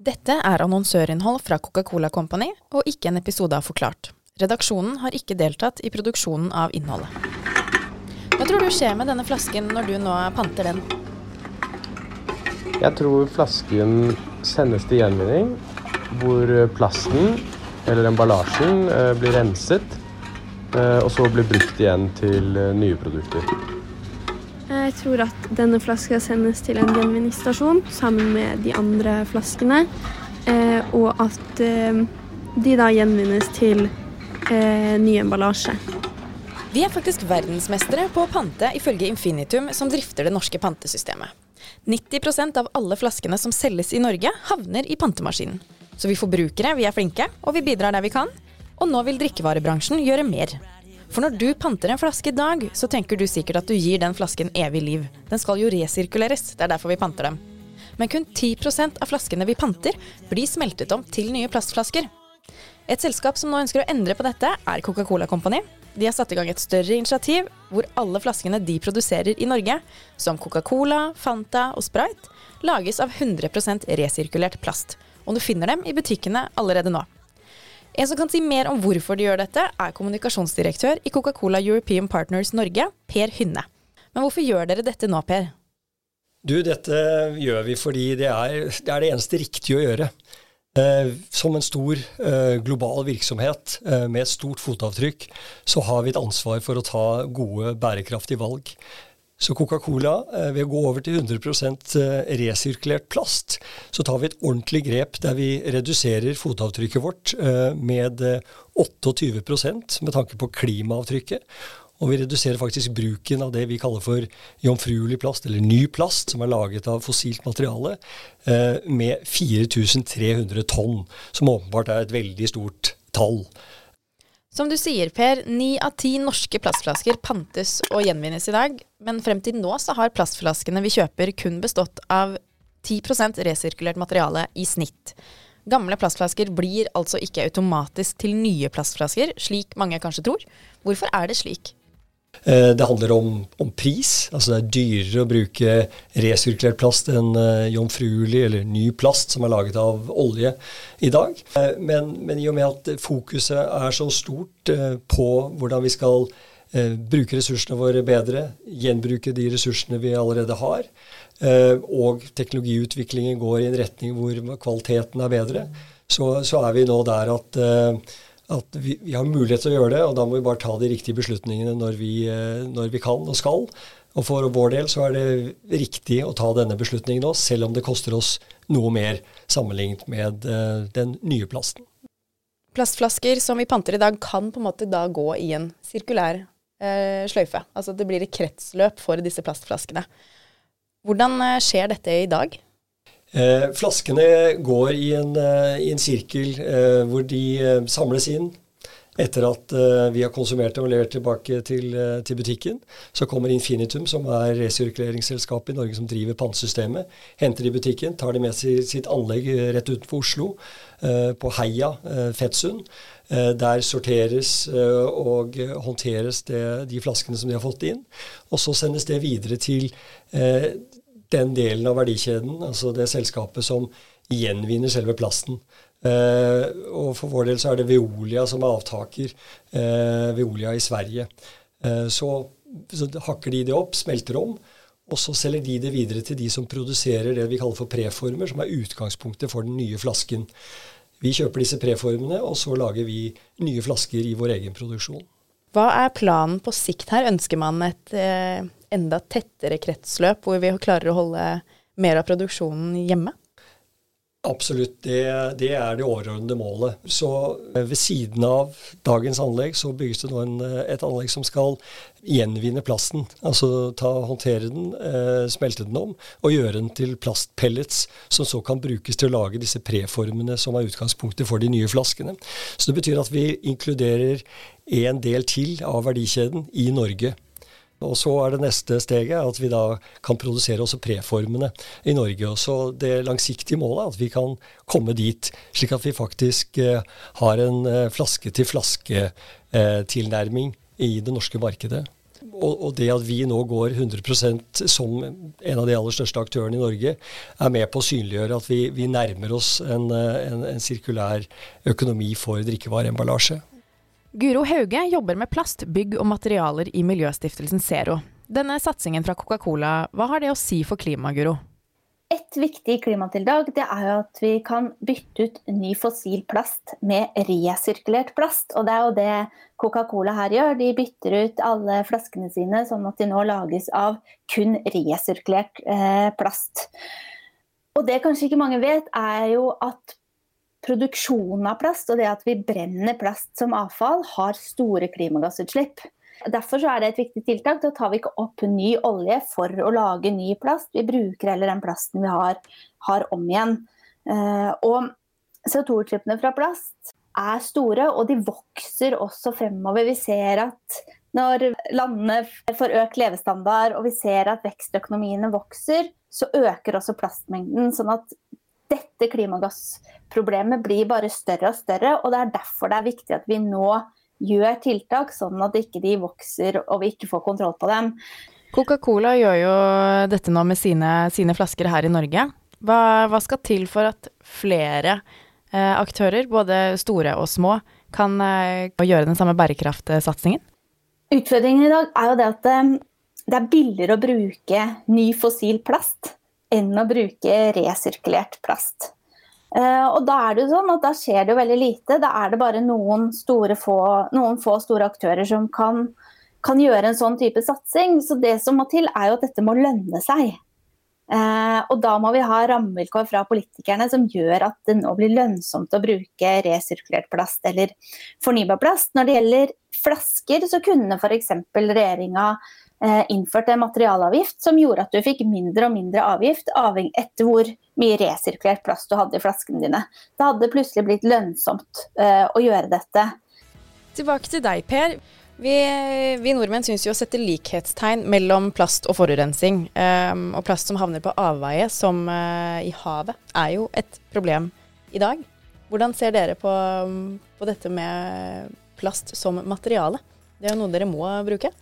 Dette er annonsørinnhold fra Coca-Cola Company, og ikke en episode av Forklart. Redaksjonen har ikke deltatt i produksjonen av innholdet. Hva tror du skjer med denne flasken når du nå panter den? Jeg tror flasken sendes til gjenvinning, hvor plasten, eller emballasjen, eh, blir renset, eh, og så blir brukt igjen til eh, nye produkter. Jeg tror at denne flaska sendes til en gjenvinningsstasjon sammen med de andre flaskene, og at de da gjenvinnes til ny emballasje. Vi er faktisk verdensmestere på å pante, ifølge Infinitum, som drifter det norske pantesystemet. 90% av alle flaskene som selges i Norge, havner i pantemaskinen. Så vi forbrukere, vi er flinke, og vi bidrar der vi kan. Og nå vil drikkevarebransjen gjøre mer. For når du panter en flaske i dag, så tenker du sikkert at du gir den flasken evig liv. Den skal jo resirkuleres, det er derfor vi panter dem. Men kun 10 av flaskene vi panter, blir smeltet om til nye plastflasker. Et selskap som nå ønsker å endre på dette, er Coca-Cola Company, de har satt i gang et større initiativ hvor alle flaskene de produserer i Norge, som Coca-Cola, Fanta og Sprite, lages av 100% resirkulert plast. Og du finner dem i butikkene allerede nå. En som kan si mer om hvorfor de gjør dette, er kommunikasjonsdirektør i Coca-Cola European Partners Norge, Per Hynne. Men hvorfor gjør dere dette nå, Per? Du, dette gjør vi fordi det er det, er det eneste riktige å gjøre. Eh, som en stor eh, global virksomhet eh, med et stort fotavtrykk, så har vi et ansvar for å ta gode, bærekraftige valg. Så Coca-Cola, ved å gå over til 100% resirkulert plast, så tar vi et ordentlig grep der vi reduserer fotavtrykket vårt med 28% med tanke på klimaavtrykket. Og vi reduserer faktisk bruken av det vi kaller for jomfruelig plast, eller ny plast, som er laget av fossilt materiale, eh, med 4300 tonn, som åpenbart er et veldig stort tall. Som du sier, Per, ni av ti norske plastflasker pantes og gjenvinnes i dag. Men frem til nå så har plastflaskene vi kjøper kun bestått av 10% resirkulert materiale i snitt. Gamle plastflasker blir altså ikke automatisk til nye plastflasker, slik mange kanskje tror. Hvorfor er det slik? Eh, det handler om, om, pris. altså Det er dyrere å bruke resirkulert plast enn uh, jomfruelig eller ny plast som er laget av olje i dag. Uh, men, men, i og med at fokuset er så stort på hvordan vi skal bruke ressursene våre bedre, gjenbruke de ressursene vi allerede har, og teknologiutviklingen går i en retning hvor kvaliteten er bedre, så, så er vi nå der at at vi, vi, har mulighet til å gjøre det, og da må vi bare ta de riktige beslutningene når vi, eh, når vi, kan og skal. Og for vår del så er det riktig å ta denne beslutningen nå, selv om det koster oss noe mer sammenlignet med uh, den nye plasten. Plastflasker som vi panter i dag, kan på en måte da gå i en sirkulær eh, sløyfe. Altså det blir et kretsløp for disse plastflaskene. Hvordan uh, skjer dette i dag? Eh, flaskene går i en, eh, i en sirkel eh, hvor de eh, samles inn. Etter at eh, vi har konsumert dem og levert tilbake til, eh, til, butikken, så kommer Infinitum, som er resirkuleringsselskapet i Norge som driver pantesystemet, henter de i butikken, tar de med seg sitt anlegg rett utenfor Oslo, på Heia Fettsund. Der sorteres og håndteres det, de flaskene som de har fått inn. Og så sendes det videre til den delen av verdikjeden, altså det selskapet som gjenvinner selve plasten. Eh, og for vår del så er det Veolia som er avtaker. Eh, Veolia i Sverige. Eh, så, så, hakker de det opp, smelter om, og så selger de det videre til de som produserer det vi kaller for preformer, som er utgangspunktet for den nye flasken. Vi kjøper disse preformene, og så lager vi nye flasker i vår egen produksjon. Hva er planen på sikt her? Ønsker man et eh, enda tettere kretsløp, hvor vi klarer å holde mer av produksjonen hjemme? Absolutt, det, det, er det overordnede målet. Så eh, ved siden av dagens anlegg så bygges det nå en, eh, et anlegg som skal gjenvinne plasten. Altså ta, håndtere den, eh, smelte den om og gjøre den til plastpellets, som så kan brukes til å lage disse preformene som er utgangspunktet for de nye flaskene. Så det betyr at vi inkluderer en del til av verdikjeden i Norge. Og så er det neste steget at vi da kan produsere også preformene i Norge. Og så det langsiktige målet er at vi kan komme dit, slik at vi faktisk eh, har en eh, flaske-til-flaske-tilnærming i det norske markedet. Og, det at vi nå går 100% som en av de aller største aktørene i Norge, er med på å synliggjøre at vi, vi nærmer oss en, en, en sirkulær økonomi for drikkevareemballasje. Guro Hauge jobber med plast, bygg og materialer i miljøstiftelsen Zero. Denne satsingen fra Coca-Cola, hva har det å si for klimaet, Guro? Et viktig klimatiltak det er at vi kan bytte ut ny fossil plast med resirkulert plast. Og det er jo det Coca-Cola her gjør. De bytter ut alle flaskene sine sånn at de nå lages av kun resirkulert eh, plast. Og det kanskje ikke mange vet, er jo at produksjonen av plast og det at vi brenner plast som avfall, har store klimagassutslipp. Derfor er det et viktig tiltak. Da tar vi ikke opp ny olje for å lage ny plast. Vi bruker heller den plasten vi har, har om igjen. Eh, og CO2-utslippene fra plast er store, og de vokser også fremover. Vi ser at når landene får økt levestandard og vi ser at vekstøkonomiene vokser, så øker også plastmengden. sånn at dette klimagassproblemet blir bare større og større. og Det er derfor det er viktig at vi nå gjør tiltak, sånn at ikke de vokser og vi ikke får kontroll på dem. Coca-Cola gjør jo dette nå med sine, sine flasker her i Norge. Hva, hva, skal til for at flere eh, aktører, både store og små, kan eh, gjøre den samme bærekraftsatsingen? Utfordringen i dag er jo det at eh, det er billigere å bruke ny fossil plast enn å bruke resirkulert plast. Uh, og da er det jo sånn at da skjer det jo veldig lite. Da er det bare noen, få, noen få store aktører som kan, kan, gjøre en sånn type satsing. Så det som må til, er jo at dette må lønne seg. Uh, og da må vi ha rammevilkår fra politikerne som gjør at det nå blir lønnsomt å bruke resirkulert plast eller fornybar plast. Når det gjelder flasker, så kunne f.eks. regjeringa Eh, innførte en materialavgift som gjorde at du fikk mindre og mindre avgift avhengig etter hvor mye resirkulert plast du hadde i flaskene dine. Det hadde plutselig blitt lønnsomt uh, å gjøre dette. Tilbake til deg, Per. Vi, vi nordmenn syns jo å sette likhetstegn mellom plast og forurensning. Um, og plast som havner på avveie, som uh, i havet, er jo et problem i dag. Hvordan ser dere på, på dette med plast som materiale? Det er jo noe dere må bruke?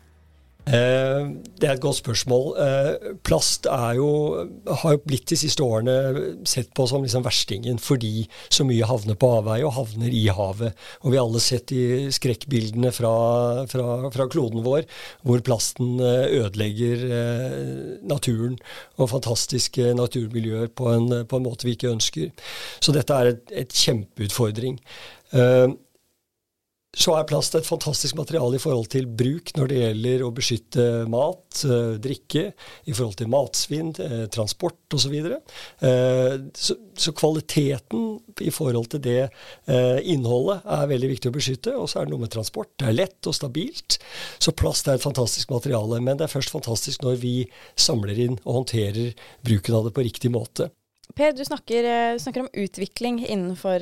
Eh, det er et godt spørsmål. Eh, plast jo, har jo blitt de siste årene sett på som liksom verstingen fordi så mye havner på avveie og havner i havet. Og vi har alle sett de skrekkbildene fra, fra, fra kloden vår hvor plasten eh, ødelegger naturen og fantastiske naturmiljøer på en, på en måte vi ikke ønsker. Så dette er et, et kjempeutfordring. Så er plast et fantastisk materiale i forhold til bruk når det gjelder å beskytte mat, eh, drikke, i forhold til matsvinn, eh, transport osv. Eh, så Så kvaliteten i forhold til det innholdet er veldig viktig å beskytte. Og så er det noe med transport. Det er lett og stabilt. Så plast er et fantastisk materiale. Men det er først fantastisk når vi samler inn og håndterer bruken av det på riktig måte. Per, du snakker, du snakker om utvikling innenfor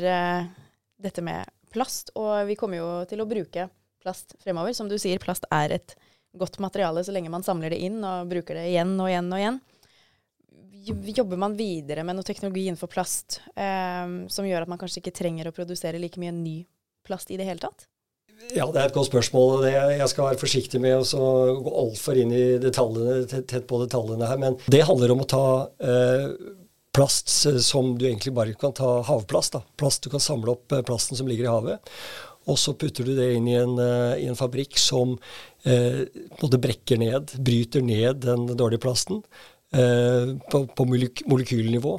dette med plast, og vi kommer jo til å bruke plast fremover. Som du sier, plast er et godt materiale så lenge man samler det inn og bruker det igjen og igjen og igjen. Jobber man videre med noe teknologi innenfor plast eh, som gjør at man kanskje ikke trenger å produsere like mye ny plast i det hele tatt? Ja, det er et godt spørsmål. Jeg skal være forsiktig med å gå altfor inn i detaljene, tett på detaljene her. Men det handler om å ta eh, plast som du egentlig bare kan ta havplast. da. Plast, Du kan samle opp eh, plasten som ligger i havet. Og så putter du det inn i en, uh, i en fabrikk som både brekker ned, bryter ned den dårlige plasten eh, på, på molekylnivå.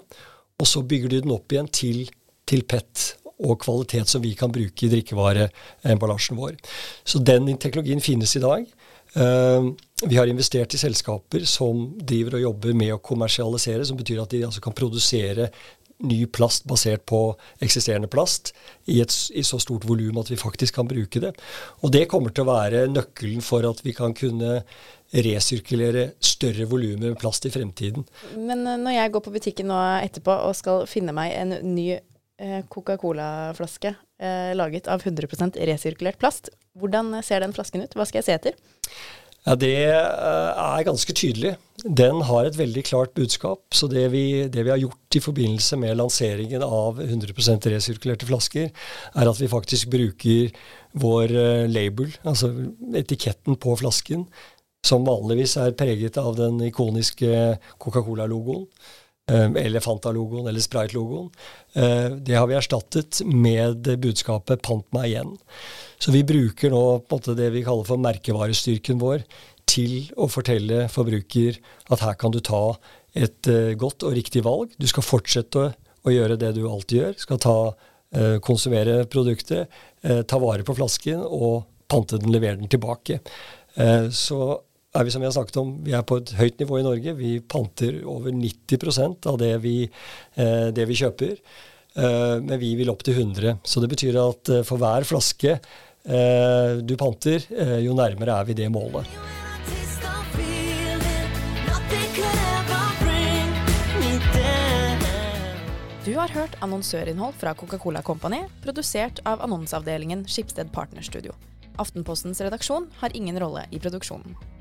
Og så bygger du den opp igjen til, til PET og kvalitet som vi kan bruke i drikkevareemballasjen vår. Så den teknologien finnes i dag. Uh, vi har investert i selskaper som driver og jobber med å kommersialisere, som betyr at de altså kan produsere ny plast basert på eksisterende plast i, et, i så stort volum at vi faktisk kan bruke det. Og det kommer til å være nøkkelen for at vi kan kunne resirkulere større volumer plast i fremtiden. Men eh, når jeg går på butikken nå etterpå og skal finne meg en ny eh, Coca-Cola-flaske eh, laget av 100% resirkulert plast, hvordan ser den flasken ut? Hva skal jeg se etter? Ja, Det eh, er ganske tydelig. Den har et veldig klart budskap. Så det vi, det vi har gjort i forbindelse med lanseringen av 100% resirkulerte flasker, er at vi faktisk bruker vår eh, label, altså etiketten på flasken, som vanligvis er preget av den ikoniske Coca-Cola-logoen. Eh, eller Fanta-logoen eller Sprite-logoen. Eh, det har vi erstattet med budskapet 'pant meg igjen'. Så vi bruker nå måte det vi kaller for merkevarestyrken vår til å fortelle forbruker at her kan du ta et uh, godt og riktig valg. Du skal fortsette å, gjøre det du alltid gjør. Skal ta, uh, konsumere produktet, uh, ta vare på flasken og pante den, levere den tilbake. så er vi som vi har snakket om, vi er på et høyt nivå i Norge. Vi panter over 90% av det vi, eh, det vi kjøper. Eh, men vi vil opp til 100. Så det betyr at eh, for hver flaske eh, du panter, eh, jo nærmere er vi det målet. Du har hørt annonsørinnhold fra Coca-Cola Company, produsert av annonseavdelingen Skipsted Partnerstudio. Aftenpostens redaksjon har ingen rolle i produksjonen.